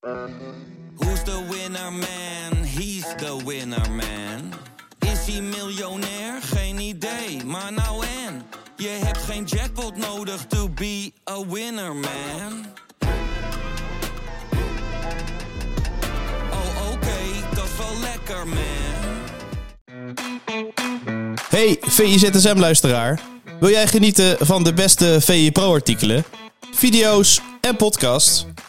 Who's the winner man? He's the winner man. Is hij miljonair? Geen idee, maar nou en. Je hebt geen jackpot nodig to be a winner man. Oh oké, dat is wel lekker man. Hey VIZSM-luisteraar. Wil jij genieten van de beste VI Pro-artikelen, video's en podcasts?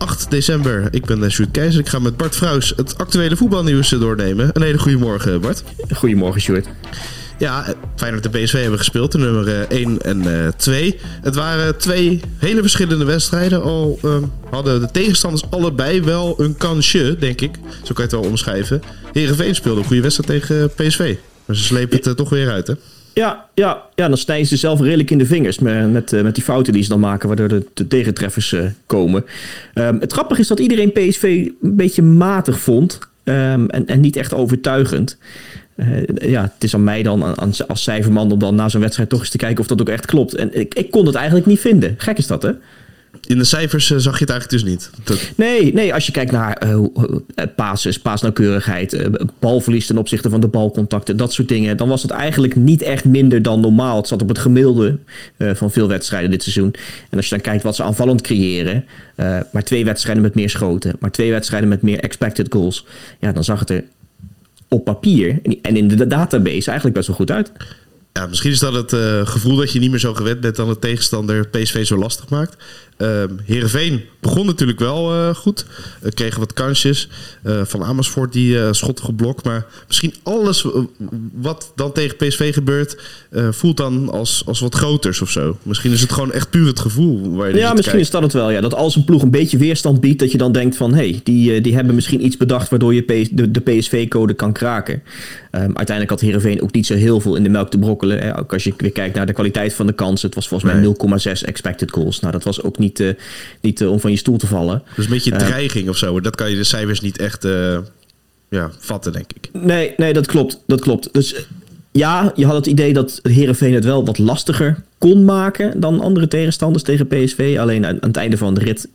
8 december. Ik ben eh, Sjoerd Keizer. Ik ga met Bart Vrouws het actuele voetbalnieuws eh, doornemen. Een hele goede morgen, Bart. Goedemorgen, Sjoerd. Ja, eh, fijn dat de PSV hebben gespeeld, de nummer 1 en 2. Het waren twee hele verschillende wedstrijden. Al ehm, hadden de tegenstanders allebei wel een kansje, denk ik. Zo kan je het wel omschrijven. Heerenveen speelde een goede wedstrijd tegen PSV. Maar ze slepen het toch weer uit, hè? Ja, ja, ja, dan snijden ze zelf redelijk in de vingers met, met, met die fouten die ze dan maken, waardoor de, de tegentreffers uh, komen. Um, het grappige is dat iedereen PSV een beetje matig vond um, en, en niet echt overtuigend. Uh, ja, het is aan mij dan aan, als cijferman om dan na zo'n wedstrijd toch eens te kijken of dat ook echt klopt. En ik, ik kon het eigenlijk niet vinden. Gek is dat, hè? In de cijfers uh, zag je het eigenlijk dus niet. Dat... Nee, nee, als je kijkt naar uh, passes, paasnauwkeurigheid, uh, balverlies ten opzichte van de balcontacten, dat soort dingen, dan was het eigenlijk niet echt minder dan normaal. Het zat op het gemiddelde van veel wedstrijden dit seizoen. En als je dan kijkt wat ze aanvallend creëren, maar twee wedstrijden met meer schoten, maar twee wedstrijden met meer expected goals, ja, dan zag het er op papier en in de database eigenlijk best wel goed uit. Ja, misschien is dat het uh, gevoel dat je niet meer zo gewend bent dan de tegenstander PSV zo lastig maakt. Uh, Heerenveen begon natuurlijk wel uh, goed. Uh, kregen wat kansjes. van Amersfoort die schotten geblokt. Maar misschien alles wat dan tegen PSV gebeurt... voelt dan als, als wat groters of zo. Misschien is het gewoon echt puur het gevoel waar je Ja, misschien is dat het wel. Ja. Dat als een ploeg een beetje weerstand biedt... dat je dan denkt van... hé, hey, die, die hebben misschien iets bedacht... waardoor je PS, de, de PSV-code kan kraken. Um, uiteindelijk had Heerenveen ook niet zo heel veel in de melk te brokkelen. Hè. Ook als je weer kijkt naar de kwaliteit van de kansen. Het was volgens mij nee. 0,6 expected goals. Nou, dat was ook niet niet, uh, niet uh, om van je stoel te vallen. Dus een beetje dreiging of zo. Dat kan je de cijfers niet echt ja, vatten, denk ik. Nee, nee, dat klopt. Dat klopt. Dus ja, je had het idee dat Herenveen het wel wat lastiger kon maken dan andere tegenstanders tegen PSV. Alleen aan, aan het einde van de rit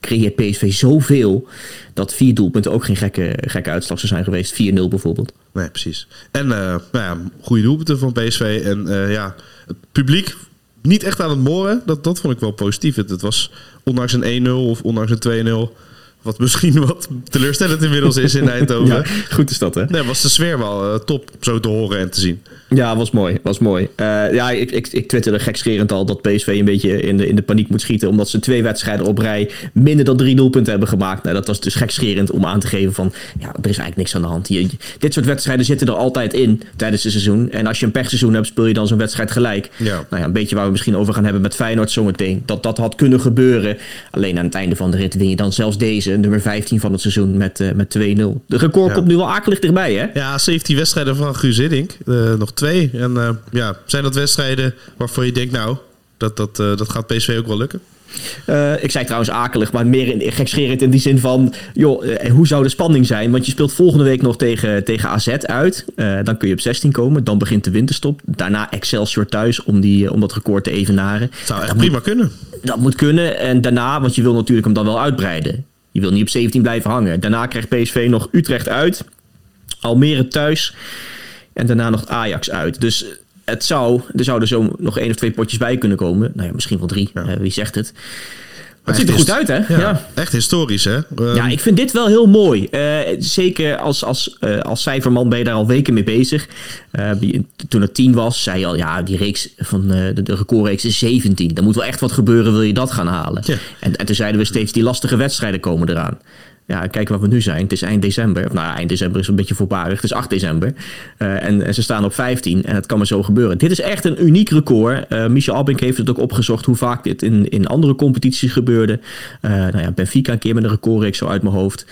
creëert PSV zoveel dat vier doelpunten ook geen gekke, gekke uitslag zou zijn geweest. 4-0 bijvoorbeeld. Nee, precies. En uh, nou ja, goede doelpunten van PSV. En uh, ja, het publiek niet echt aan het moren. Dat, dat vond ik wel positief. Het, het was ondanks een 1-0 of ondanks een 2-0 wat misschien wat teleurstellend inmiddels is in Eindhoven. ja, goed is dat, hè? Nee, was de sfeer wel uh, top zo te horen en te zien. Ja, was mooi. Was mooi. Uh, ja, ik, ik, ik twitterde gekscherend al dat PSV een beetje in de, in de paniek moet schieten. Omdat ze twee wedstrijden op rij minder dan drie doelpunten hebben gemaakt. Nou, dat was dus gekscherend om aan te geven van... Ja, er is eigenlijk niks aan de hand. Je, dit soort wedstrijden zitten er altijd in tijdens het seizoen. En als je een pechseizoen hebt, speel je dan zo'n wedstrijd gelijk. Ja. Nou ja, een beetje waar we misschien over gaan hebben met Feyenoord zometeen. Dat dat had kunnen gebeuren. Alleen aan het einde van de rit win je dan zelfs deze, nummer 15 van het seizoen, met, uh, met 2-0. De record ja. komt nu wel akelig dichtbij, hè? Ja, 17 wedstrijden van Guus Hiddink. Uh, nog twee. En ja, zijn dat wedstrijden waarvan je denkt, nou, dat, dat, dat gaat PSV ook wel lukken? Uh, ik zei trouwens akelig, maar meer in, gekscherend in die zin van... joh, uh, hoe zou de spanning zijn? Want je speelt volgende week nog tegen, tegen AZ uit. Uh, dan kun je op 16 komen. Dan begint de winterstop. Daarna Excelsior thuis om, die, om dat record te evenaren. Zou echt dat prima moet, kunnen. Dat moet kunnen. En daarna, want je wil natuurlijk hem dan wel uitbreiden. Je wil niet op 17 blijven hangen. Daarna krijgt PSV nog Utrecht uit. Almere thuis. En daarna nog Ajax uit. Dus het zou, er zouden zo nog één of twee potjes bij kunnen komen. Nou ja, misschien wel drie. Ja. Wie zegt het? Maar het ziet er goed uit, hè? Ja, ja. Echt historisch, hè? Um... Ja, ik vind dit wel heel mooi. Uh, zeker als, als, uh, als cijferman ben je daar al weken mee bezig. Uh, toen het 10 was, zei je al... ja, die reeks van de, de recordreeks is 17. Er moet wel echt wat gebeuren, wil je dat gaan halen. Ja. En, en toen zeiden we steeds, die lastige wedstrijden komen eraan. Ja, kijk waar we nu zijn. Het is eind december. Of, nou, eind december is een beetje voorbarig. Het is 8 december. Uh, en, en, ze staan op 15. En het kan maar zo gebeuren. Dit is echt een uniek record. Uh, Michel Albink heeft het ook opgezocht hoe vaak dit in, in andere competities gebeurde. Uh, nou ja, Benfica een keer met een recordreeks zo uit mijn hoofd.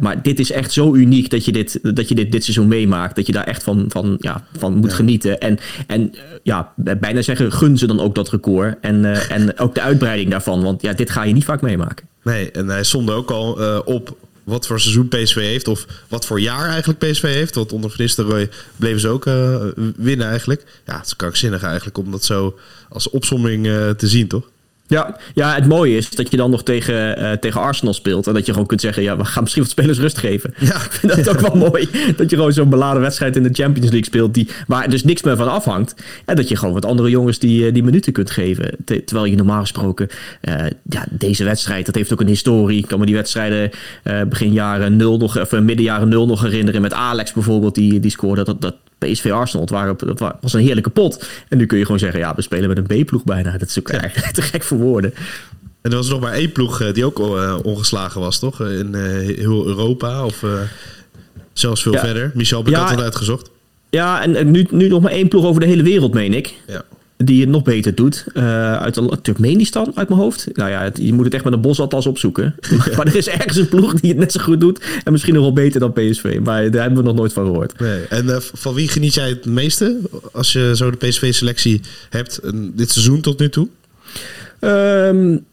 maar dit is echt zo uniek dat je dit, dat je dit dit seizoen meemaakt. Dat je daar echt van, van, ja, van moet ja. genieten. En, en ja, bijna zeggen, gun ze dan ook dat record. En, en ook de uitbreiding daarvan. Want ja, dit ga je niet vaak meemaken. Nee, en hij stond ook al uh, op wat voor seizoen PSV heeft. Of wat voor jaar eigenlijk PSV heeft. Want onder Van Nistelrooy bleven ze ook uh, winnen eigenlijk. Ja, het is krankzinnig eigenlijk om dat zo als opsomming uh, te zien, toch? Ja, ja, het mooie is dat je dan nog tegen, uh, tegen Arsenal speelt. En dat je gewoon kunt zeggen, ja, we gaan misschien wat spelers rust geven. Ja. Ik vind dat ook wel mooi. Dat je gewoon zo'n beladen wedstrijd in de Champions League speelt. Die, waar dus niks meer van afhangt. En dat je gewoon wat andere jongens die, die minuten kunt geven. Te, terwijl je normaal gesproken, uh, ja, deze wedstrijd, dat heeft ook een historie. Ik kan me die wedstrijden uh, begin jaren nul nog, of midden jaren nul nog herinneren. Met Alex bijvoorbeeld, die, die scoorde. Dat, dat PSV Arsenal, het, waren, het was een heerlijke pot. En nu kun je gewoon zeggen, ja, we spelen met een B-ploeg bijna. Dat is ook ja. te gek voor woorden. En er was nog maar één ploeg die ook uh, ongeslagen was, toch? In uh, heel Europa of zelfs veel ja. verder. Michel Bekant ja, had uitgezocht. Ja, en, en, nu, nu nog maar één ploeg over de hele wereld, meen ik. Ja. Die het nog beter doet. Uh, uit Turkmenistan, uit mijn hoofd. Nou ja, het, je moet het echt met een bosatlas opzoeken. maar, maar er is ergens een ploeg die het net zo goed doet. En misschien nog wel beter dan PSV. Maar daar hebben we nog nooit van gehoord. Nee. En uh, van wie geniet jij het meeste? Als je zo de PSV-selectie hebt. dit seizoen tot nu toe? Um,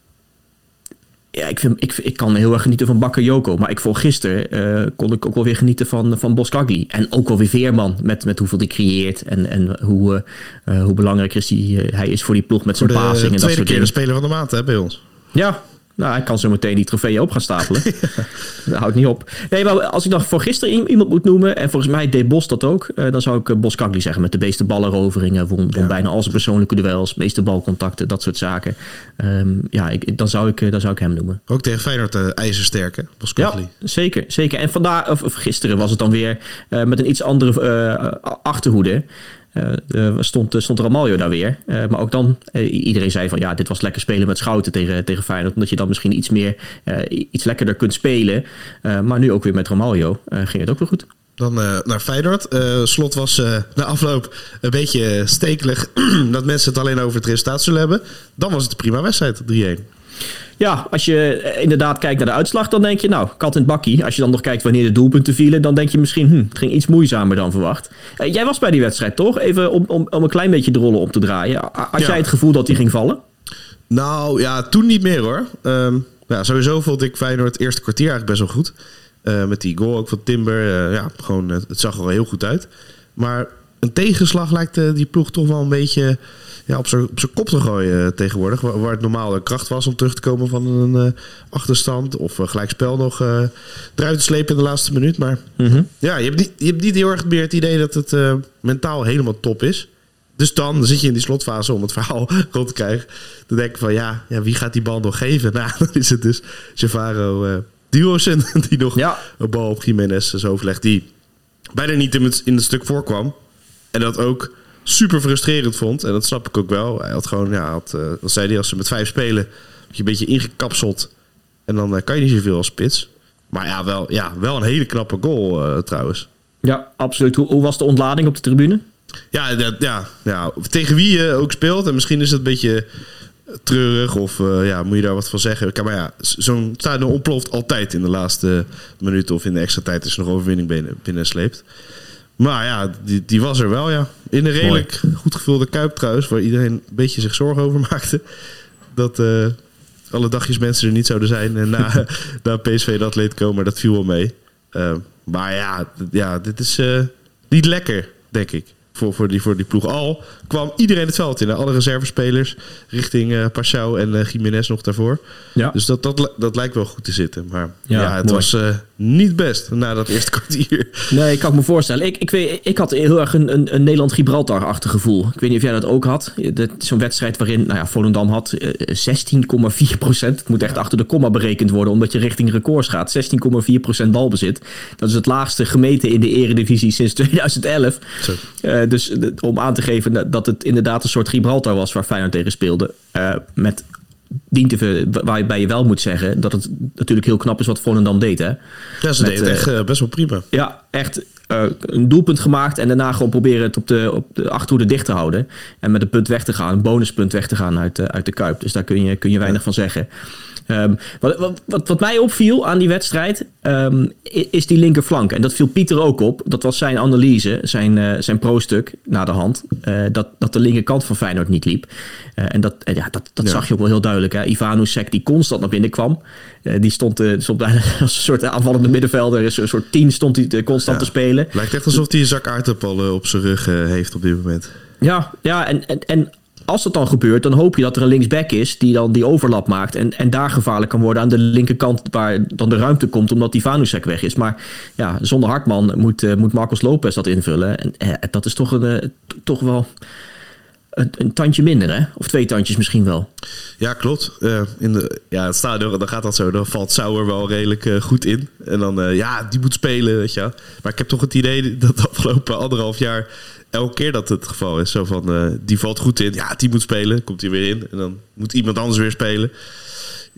ja, ik, vind, ik, ik kan heel erg genieten van Bakayoko. Maar ik vond gisteren uh, kon ik ook wel weer genieten van, van Boskagli. En ook wel weer Veerman. Met, met hoeveel die creëert. En, en hoe, uh, hoe belangrijk is die, uh, hij is voor die ploeg met zijn passing. En dat tweede soort keer dingen. de speler van de maand hè, bij ons. Ja, nou, hij kan zo meteen die trofeeën op gaan stapelen. dat houdt niet op. Nee, maar als ik dan voor gisteren iemand moet noemen... en volgens mij deed Bos dat ook... Uh, dan zou ik uh, Bos Kagli zeggen. Met de meeste ballenroveringen. Won, won ja. bijna al zijn persoonlijke duels. meeste balcontacten. Dat soort zaken. Um, ja, ik, dan, zou ik, uh, dan zou ik hem noemen. Ook tegen Feyenoord uh, ijzersterke. Bos Kagli. Ja, zeker. zeker. En vandaar, of, of gisteren was het dan weer... met een iets andere achterhoede... Uh, stond, stond Ramaljo daar weer. Uh, maar ook dan, uh, iedereen zei van ja, dit was lekker spelen met Schouten tegen, tegen Feyenoord. Omdat je dan misschien iets meer, iets lekkerder kunt spelen. maar nu ook weer met Ramaljo ging het ook weer goed. Dan naar Feyenoord. Slot was na afloop een beetje stekelig dat mensen het alleen over het resultaat zullen hebben. Dan was het een prima wedstrijd, 3-1. Ja, als je inderdaad kijkt naar de uitslag, dan denk je, nou, kat in het bakkie. Als je dan nog kijkt wanneer de doelpunten vielen, dan denk je misschien, hm, het ging iets moeizamer dan verwacht. Uh, jij was bij die wedstrijd, toch? Even om, om, om een klein beetje de rollen op te draaien. Had ja. jij het gevoel dat die ging vallen? Nou, ja, toen niet meer hoor. Um, ja, sowieso vond ik Feyenoord het eerste kwartier eigenlijk best wel goed. Uh, met die goal ook van Timber. Uh, ja, gewoon, het zag er wel heel goed uit. Maar een tegenslag lijkt die ploeg toch wel een beetje ja, op zijn kop te gooien tegenwoordig. Waar, waar, het normaal de kracht was om terug te komen van een uh, achterstand. Of uh, gelijkspel nog eruit te slepen in de laatste minuut. Maar mm -hmm. ja, je hebt, niet, je hebt niet heel erg meer het idee dat het mentaal helemaal top is. Dus dan zit je in die slotfase om het verhaal rond te krijgen. Dan denk ik van ja, ja wie gaat die bal nog geven? Nou, dan is het dus Javaro Duosen die nog ja. een bal op Jiménez zo verlegt. Die bijna niet in het, in het stuk voorkwam. En dat ook super frustrerend vond. En dat snap ik ook wel. Hij had gewoon, ja, had, uh, wat zei hij, als ze met vijf spelen, je een beetje ingekapseld. En dan uh, kan je niet zoveel als spits. Maar ja, wel, ja, wel een hele knappe goal uh, trouwens. Ja, absoluut. Hoe, hoe, was de ontlading op de tribune? Ja, dat, ja, ja, tegen wie je ook speelt. En misschien is het een beetje treurig of ja, moet je daar wat van zeggen. Maar ja, zo'n stadion ontploft altijd in de laatste minuten of in de extra tijd als je nog overwinning binnen, binnen sleept. Maar ja, die, die was er wel, ja. In een redelijk Mooi. goed gevulde kuip trouwens, waar iedereen een beetje zich zorgen over maakte. Dat uh, alle dagjes mensen er niet zouden zijn en na, na PSV dat leed komen, dat viel wel mee. Uh, maar ja, ja, dit is uh, niet lekker, denk ik. Voor, voor, die, voor die ploeg. Al kwam iedereen het veld in. Alle reservespelers richting uh, Pashao en uh, Jiménez nog daarvoor. Ja. Dus dat, dat, dat lijkt wel goed te zitten. Maar ja, ja het mooi. was niet best na dat eerste kwartier. Nee, ik kan me voorstellen. Ik, ik, weet, ik had heel erg een, een, een Nederland-Gibraltar-achtig gevoel. Ik weet niet of jij dat ook had. Zo'n wedstrijd waarin nou ja, Volendam had 16,4 procent. Het moet echt achter de komma berekend worden, omdat je richting records gaat. 16,4 procent balbezit. Dat is het laagste gemeten in de eredivisie sinds 2011. dus om aan te geven dat het inderdaad een soort Gibraltar was waar Feyenoord tegen speelde. Uh, met dient even, waarbij je wel moet zeggen dat het natuurlijk heel knap is wat Volendam deed. Hè? Ja, ze deden het echt eh, best wel prima. Ja, echt eh, een doelpunt gemaakt en daarna gewoon proberen het op de, op de achterhoede dicht te houden. En met een punt weg te gaan, een bonuspunt weg te gaan uit, de uit de Kuip. Dus daar kun je, kun je weinig van zeggen. Um, wat, wat, wat, mij opviel aan die wedstrijd um, is die linkerflank. En dat viel Pieter ook op. Dat was zijn analyse, zijn, uh, zijn pro-stuk na de hand. Uh, dat, dat de linkerkant van Feyenoord niet liep. Uh, en dat, ja, dat, dat ja. zag je ook wel heel duidelijk. Hè? Ivanusek die constant naar binnen kwam. die stond, stond bijna als een soort aanvallende middenvelder. Een soort tien stond hij constant ja. te spelen. Lijkt echt alsof hij een zak aardappelen op zijn rug heeft op dit moment. Ja, ja en, en, en als dat dan gebeurt, dan hoop je dat er een linksback is die dan die overlap maakt. En, en daar gevaarlijk kan worden aan de linkerkant waar dan de ruimte komt omdat die Vanusek weg is. Maar ja, zonder Hartman moet, uh, moet Marcos Lopez dat invullen. En uh, dat is toch, een, uh, toch wel een, een, tandje minder, hè? Of twee tandjes misschien wel. Ja, klopt. in de, ja, het stadion, dan gaat dat zo. Dan valt Sauer wel redelijk goed in. En dan, ja, die moet spelen, weet je Maar ik heb toch het idee dat de afgelopen anderhalf jaar elke keer dat het geval is. Zo van, uh, die valt goed in. Ja, die moet spelen. Komt hij weer in. En dan moet iemand anders weer spelen.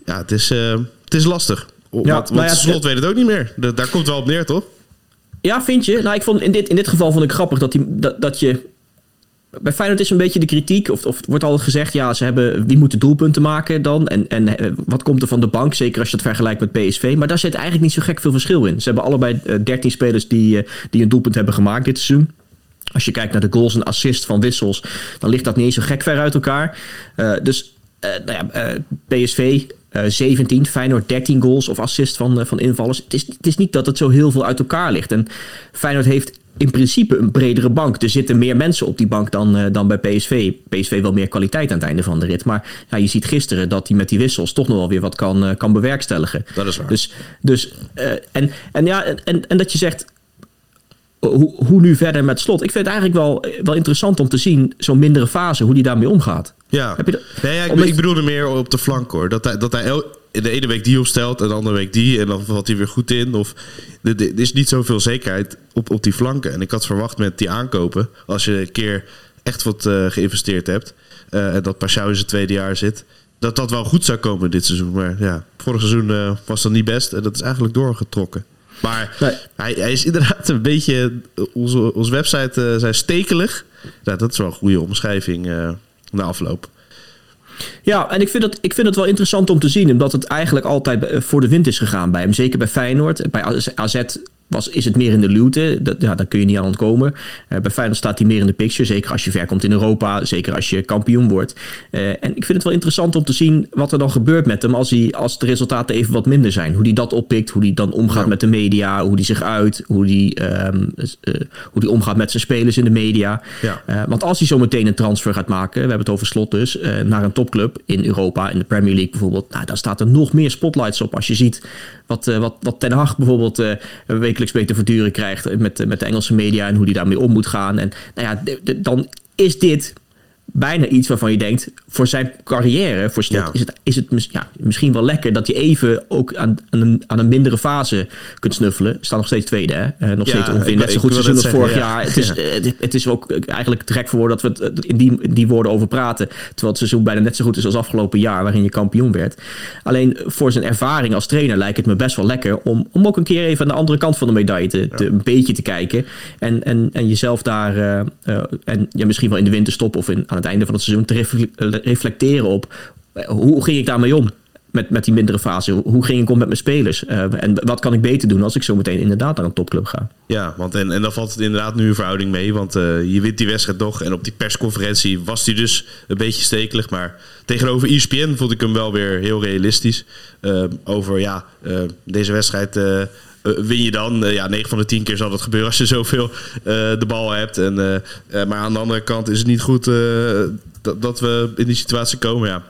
Ja, het is, uh, het is lastig. Ja, want, want ja, Slot weet het ook niet meer. Da daar komt het wel op neer, toch? Ja, vind je? Nou, ik vond in dit, in dit geval vond ik grappig dat, die, dat, dat je... Bij Feyenoord is een beetje de kritiek, of, of wordt altijd gezegd... ja, ze hebben, wie moet de doelpunten maken dan? En, en uh, wat komt er van de bank? Zeker als je het vergelijkt met PSV. Maar daar zit eigenlijk niet zo gek veel verschil in. Ze hebben allebei 13 spelers die, die een doelpunt hebben gemaakt dit seizoen. Als je kijkt naar de goals en assists van wissels, dan ligt dat niet eens zo gek ver uit elkaar. Uh, dus uh, nou ja, uh, PSV 17, Feyenoord 13 goals of assists van, van invallers. Het is, het is niet dat het zo heel veel uit elkaar ligt. En Feyenoord heeft in principe een bredere bank. Er zitten meer mensen op die bank dan, dan bij PSV. PSV wel meer kwaliteit aan het einde van de rit. Maar ja, je ziet gisteren dat hij met die wissels toch nog wel weer wat kan, kan bewerkstelligen. Dat is waar. Dus, dus, en, en, ja, en, en dat je zegt hoe, hoe nu verder met slot. Ik vind het eigenlijk wel, wel interessant om te zien, zo'n mindere fase, hoe die daarmee omgaat. Ja, Heb je dat, nee, ja ik, ik bedoelde meer op de flank hoor. Dat hij, dat hij el, de ene week die opstelt en de andere week die. En dan valt hij weer goed in. Of, er is niet zoveel zekerheid op, op die flanken. En ik had verwacht met die aankopen, als je een keer echt wat uh, geïnvesteerd hebt. Uh, en dat Pashao in zijn tweede jaar zit. Dat dat wel goed zou komen dit seizoen. Maar ja, vorig seizoen uh, was dat niet best. En dat is eigenlijk doorgetrokken. Maar nee. hij, hij, is inderdaad een beetje... Onze, onze website uh, zijn stekelig. Dat is wel een goede omschrijving uh, na afloop. Ja, en ik vind, het, ik vind het wel interessant om te zien. Omdat het eigenlijk altijd voor de wind is gegaan bij hem. Zeker bij Feyenoord. Bij AZ was, is het meer in de luwte. Dat, ja, daar kun je niet aan ontkomen. Uh, bij Feyenoord staat hij meer in de picture. Zeker als je ver komt in Europa. Zeker als je kampioen wordt. Uh, en ik vind het wel interessant om te zien wat er dan gebeurt met hem... als, hij, als de resultaten even wat minder zijn. Hoe hij dat oppikt. Hoe hij dan omgaat ja. met de media. Hoe hij zich uit. Hoe hij, um, uh, hoe hij omgaat met zijn spelers in de media. Ja. want als hij zo meteen een transfer gaat maken... we hebben het over slot dus... naar een topclub in Europa. In de Premier League bijvoorbeeld. Nou, dan staat er nog meer spotlights op. Als je ziet wat, wat, wat Ten Hag bijvoorbeeld... een week wekelijks mee te verduren krijgt met, met de Engelse media en hoe die daarmee om moet gaan. En nou ja, dan is dit bijna iets waarvan je denkt, voor zijn carrière, voor Slot, ja. is het, is het ja, misschien wel lekker dat je even ook aan, aan, een, aan een mindere fase kunt snuffelen. Staat nog steeds tweede, hè? Uh, nog ja, steeds ongeveer net zo goed seizoen als vorig jaar. Het is, het, het, is ook eigenlijk terecht voor woorden dat we het in die, die woorden over praten. Terwijl het seizoen bijna net zo goed is als afgelopen jaar, waarin je kampioen werd. Alleen voor zijn ervaring als trainer lijkt het me best wel lekker om, om ook een keer even aan de andere kant van de medaille te, te een beetje te kijken. En, en, en jezelf daar uh, uh, en ja, misschien wel in de winter stoppen of in, aan het einde van het seizoen te reflecteren op hoe ging ik daarmee om? Met, met die mindere fase. Hoe ging ik om met mijn spelers? Uh, en wat kan ik beter doen als ik zo meteen inderdaad naar een topclub ga? Ja, want en, en dan valt het inderdaad nu een verhouding mee. Want je wint die wedstrijd toch. En op die persconferentie was hij dus een beetje stekelig. Maar tegenover ESPN vond ik hem wel weer heel realistisch. Over ja, deze wedstrijd win je dan. Uh, ja, 9 van de 10 keer zal dat gebeuren als je zoveel uh, de bal hebt. En, maar aan de andere kant is het niet goed dat, dat, we in die situatie komen. Ja.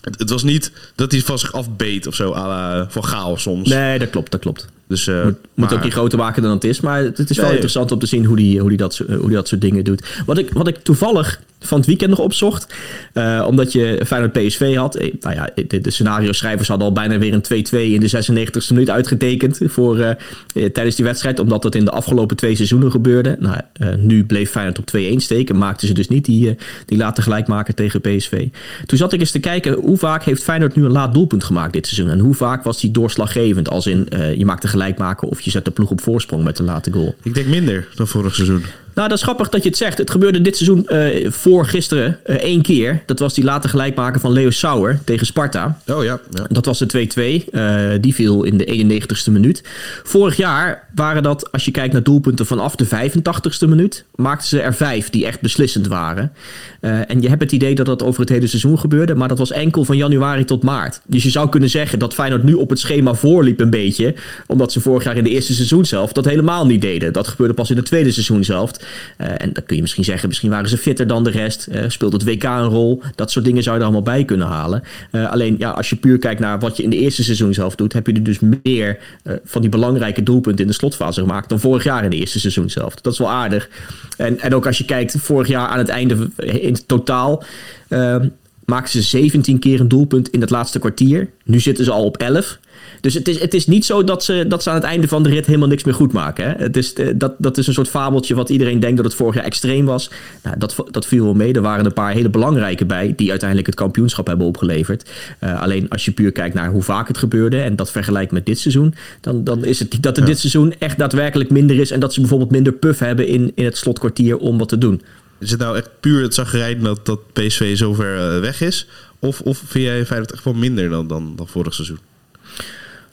Het, het, was niet dat hij van zich afbeet of zo, à la, van chaos soms. Nee, dat klopt, dat klopt. Dus, moet, maar, moet ook niet groter maken dan het is. Maar het, is wel nee, interessant om te zien hoe hij hoe die dat, hoe die dat soort dingen doet. Wat ik, wat ik toevallig van het weekend nog opzocht. Uh, omdat je Feyenoord PSV had. Eh, nou ja, de, scenario-schrijvers hadden al bijna weer een 2-2 in de 96e minuut uitgetekend. Voor, uh, tijdens die wedstrijd. Omdat dat in de afgelopen twee seizoenen gebeurde. Nou, nu bleef Feyenoord op 2-1 steken. Maakten ze dus niet die, die late gelijkmaker tegen PSV. Toen zat ik eens te kijken. Hoe vaak heeft Feyenoord nu een laat doelpunt gemaakt dit seizoen? En hoe vaak was die doorslaggevend? Als in je maakt de gelijkmaker of je zet de ploeg op voorsprong met een late goal. Ik denk minder dan vorig seizoen. Nou, dat is grappig dat je het zegt. Het gebeurde dit seizoen uh, voor gisteren uh, één keer. Dat was die late gelijkmaker van Leo Sauer tegen Sparta. Oh ja. ja. Dat was de 2-2. Uh, die viel in de 91ste minuut. Vorig jaar waren dat, als je kijkt naar doelpunten vanaf de 85ste minuut, maakten ze er vijf die echt beslissend waren. en je hebt het idee dat dat over het hele seizoen gebeurde, maar dat was enkel van januari tot maart. Dus je zou kunnen zeggen dat Feyenoord nu op het schema voorliep een beetje, omdat ze vorig jaar in de eerste seizoen zelf dat helemaal niet deden. Dat gebeurde pas in het tweede seizoen zelf. Uh, en dan kun je misschien zeggen, misschien waren ze fitter dan de rest. Uh, speelt het WK een rol? Dat soort dingen zou je er allemaal bij kunnen halen. Uh, alleen ja, als je puur kijkt naar wat je in de eerste seizoen zelf doet, heb je er dus meer van die belangrijke doelpunten in de slotfase gemaakt dan vorig jaar in de eerste seizoen zelf. Dat is wel aardig. En, en ook als je kijkt, vorig jaar aan het einde in totaal ehm, maakten ze 17 keer een doelpunt in het laatste kwartier. Nu zitten ze al op 11. Dus het is, het is niet zo dat ze, dat ze aan het einde van de rit helemaal niks meer goed maken. Hè? Het is, eh, dat, dat is een soort fabeltje wat iedereen denkt dat het vorig jaar extreem was. Nou, dat, dat viel wel mee. Er waren een paar hele belangrijke bij die uiteindelijk het kampioenschap hebben opgeleverd. Uh, alleen als je puur kijkt naar hoe vaak het gebeurde en dat vergelijkt met dit seizoen, dan, dan is het dat er dit seizoen echt daadwerkelijk minder is en dat ze bijvoorbeeld minder puff hebben in, in het slotkwartier om wat te doen. Is het nou echt puur het zagrijn dat, dat PSV zover uh, weg is? Of, of vind jij Feyenoord echt wel minder dan, dan, dan vorig seizoen?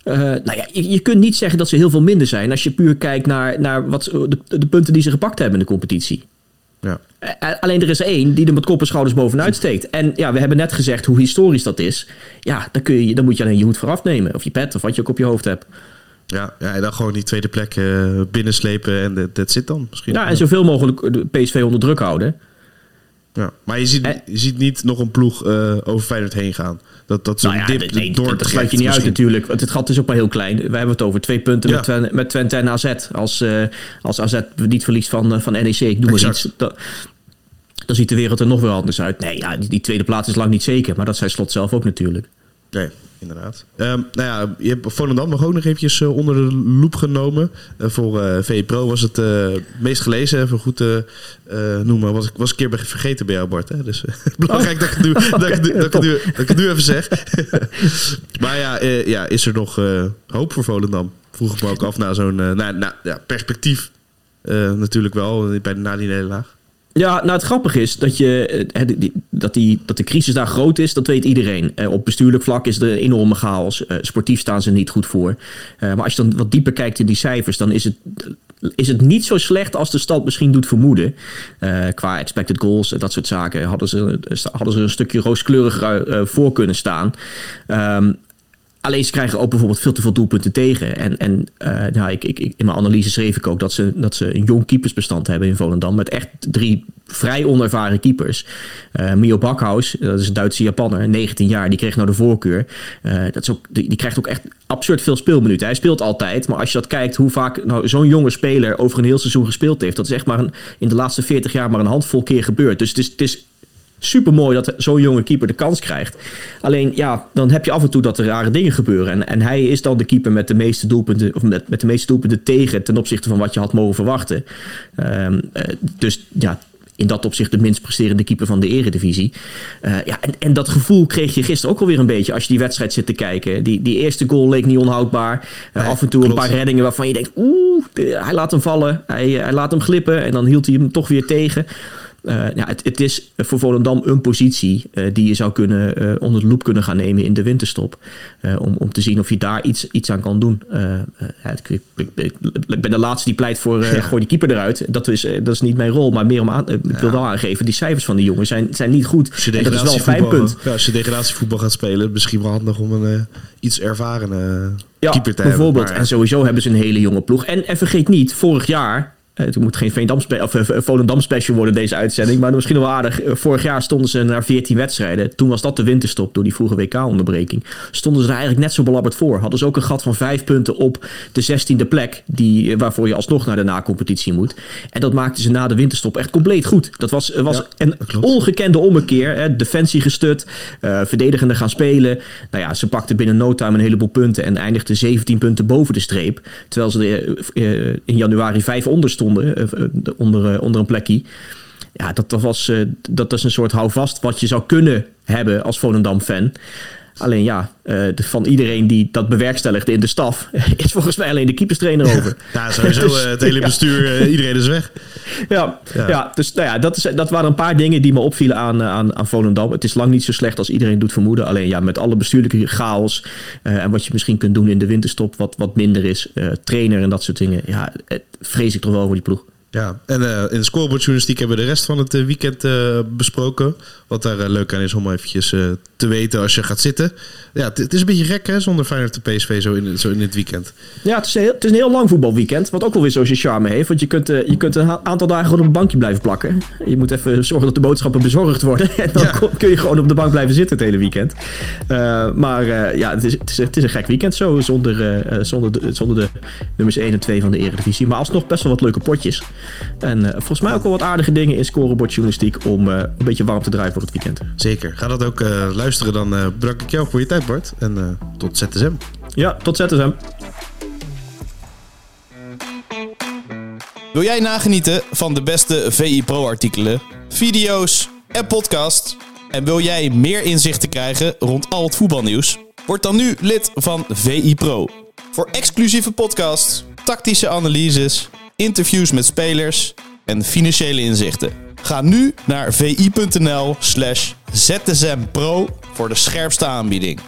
Uh, nou ja, je, je, kunt niet zeggen dat ze heel veel minder zijn als je puur kijkt naar, naar wat, de, de punten die ze gepakt hebben in de competitie. Ja. Uh, alleen er is één die er met kop en schouders bovenuit steekt. En ja, we hebben net gezegd hoe historisch dat is. Ja, dan, kun je, dan moet je alleen je hoed vooraf nemen. Of je pet, of wat je ook op je hoofd hebt. Ja, ja en dan gewoon die tweede plek uh, binnenslepen en dat zit dan misschien. Ja, en zoveel mogelijk de PSV onder druk houden. Ja, maar je ziet, je ziet niet nog een ploeg over Feyenoord heen gaan. Dat, dat zo'n nou ja, dip nee, door Dat sluit je niet uit natuurlijk. Want het gat is ook maar heel klein. We hebben het over twee punten ja. met, Twente, met Twente en AZ. Als, uh, als AZ niet verliest van, uh, van NEC, ik noem maar iets. Dat, dan ziet de wereld er nog wel anders uit. Nee, ja, die, die tweede plaats is lang niet zeker. Maar dat zei Slot zelf ook natuurlijk. Nee, inderdaad. Um, nou ja, je hebt Volendam nog ook nog eventjes uh, onder de loep genomen. Uh, voor uh, VE Pro was het meest gelezen, even goed noemen. Was ik was een keer vergeten bij jou, Bart. Hè? Dus belangrijk dat, ik het nu even zeg. maar ja, ja, is er nog hoop voor Volendam? Vroeg ik me ook af naar zo'n nou, ja, perspectief. natuurlijk wel, bij, na die nederlaag. Ja, nou het grappige is dat, je, eh, dat, die, dat de crisis daar groot is, dat weet iedereen. Eh, op bestuurlijk vlak is er een enorme chaos. Eh, sportief staan ze niet goed voor. maar als je dan wat dieper kijkt in die cijfers, dan is het, is het niet zo slecht als de stad misschien doet vermoeden. qua expected goals en dat soort zaken hadden ze, hadden ze een stukje rooskleuriger voor kunnen staan. Alleen ze krijgen ook bijvoorbeeld veel te veel doelpunten tegen. En, en uh, nou, ik, ik, in mijn analyse schreef ik ook dat ze, dat ze een jong keepersbestand hebben in Volendam. Met echt drie vrij onervaren keepers. Uh, Mio Bakhaus, dat is een Duitse Japanner, 19 jaar, die kreeg nou de voorkeur. Uh, dat is ook, die, die, krijgt ook echt absurd veel speelminuten. Hij speelt altijd, maar als je dat kijkt hoe vaak nou, zo'n jonge speler over een heel seizoen gespeeld heeft, dat is echt maar een, in de laatste 40 jaar maar een handvol keer gebeurd. Dus het is, het is super mooi dat zo'n jonge keeper de kans krijgt. Alleen ja, dan heb je af en toe dat er rare dingen gebeuren. En, en hij is dan de keeper met de meeste doelpunten, of met, met de meeste doelpunten tegen ten opzichte van wat je had mogen verwachten. Um, uh, dus ja, in dat opzicht de minst presterende keeper van de eredivisie. Uh, ja, en, en, dat gevoel kreeg je gisteren ook alweer een beetje als je die wedstrijd zit te kijken. Die, die eerste goal leek niet onhoudbaar. Uh, af en toe een paar reddingen waarvan je denkt, oeh, hij laat hem vallen. Hij, hij laat hem glippen en dan hield hij hem toch weer tegen. Uh, ja, het, het, is voor Volendam een positie uh, die je zou kunnen uh, onder de loep kunnen gaan nemen in de winterstop. om, om te zien of je daar iets, iets aan kan doen. Ik, ik, ik, ben de laatste die pleit voor ja. gooi die keeper eruit. Dat is, dat is niet mijn rol, maar meer om aan. Ik wil wel aangeven, die cijfers van die jongens zijn, zijn niet goed. En dat is wel een fijn punt. Ja, als je degradatievoetbal gaat spelen, misschien wel handig om een iets ervaren keeper te bijvoorbeeld. hebben. En sowieso hebben ze een hele jonge ploeg. En, en vergeet niet, vorig jaar Het moet geen Veendam of, eh, Volendam special worden deze uitzending. Maar misschien wel aardig. Eh, Vorig jaar stonden ze naar 14 wedstrijden. Toen was dat de winterstop door die vroege WK-onderbreking. Stonden ze er eigenlijk net zo belabberd voor. Hadden ze ook een gat van vijf punten op de 16e plek. Die, eh, waarvoor je alsnog naar de na-competitie moet. En dat maakten ze na de winterstop echt compleet goed. Dat was, eh, was Ja, een klopt. ongekende ommekeer. Hè. Defensie gestut. eh verdedigende gaan spelen. Nou ja, ze pakten binnen no time een heleboel punten. En eindigden 17 punten boven de streep. Terwijl ze eh, in januari vijf onder stonden. Eh, eh, onder, eh, onder een plekje. Ja, dat, dat, was, dat is een soort houvast wat je zou kunnen hebben als Volendam-fan. Alleen ja, eh, de- van iedereen die dat bewerkstelligde in de staf... is volgens mij alleen de keeperstrainer over. Ja, sowieso Dus, eh, het hele bestuur, eh, iedereen is weg. Ja, Ja. ja. dus nou ja, dat, is, dat waren een paar dingen die me opvielen aan, aan, aan Volendam. Het is lang niet zo slecht als iedereen doet vermoeden. Alleen ja, met alle bestuurlijke chaos en wat je misschien kunt doen in de winterstop, wat, wat minder is, trainer en dat soort dingen. Ja, het, vrees ik toch wel voor die ploeg. Ja, en eh, in de scorebordjournalistiek hebben we de rest van het eh, weekend eh, besproken. Wat daar leuk aan is om eventjes te weten als je gaat zitten. Ja, het- is een beetje gek hè, zonder Feyenoord de PSV zo in, zo in het weekend. Ja, het is, een heel, het is een heel lang voetbalweekend. Wat ook wel weer zo zijn charme heeft. Want je kunt, je kunt een aantal dagen gewoon op een bankje blijven plakken. Je moet even zorgen dat de boodschappen bezorgd worden. En dan Ja. kun je gewoon op de bank blijven zitten het hele weekend. Maar ja, het is, het, is, het is een gek weekend zo. Zonder, zonder, de, zonder de nummers 1 en 2 van de Eredivisie. Maar alsnog best wel wat leuke potjes. En eh, volgens mij ook wel wat aardige dingen in scorebordjournalistiek. Om eh, een beetje warm te draaien voor het weekend. Zeker. Ga dat ook eh, luisteren. Dan eh bedank ik jou voor je tijd Bart. En eh, tot ZSM. Ja, tot ZSM. Wil jij nagenieten van de beste VI Pro artikelen, video's en podcasts? En wil jij meer inzichten krijgen rond al het voetbalnieuws? Word dan nu lid van VI Pro. Voor exclusieve podcasts, tactische analyses, interviews met spelers en financiële inzichten. Ga nu naar vi.nl slash zsmpro voor de scherpste aanbieding.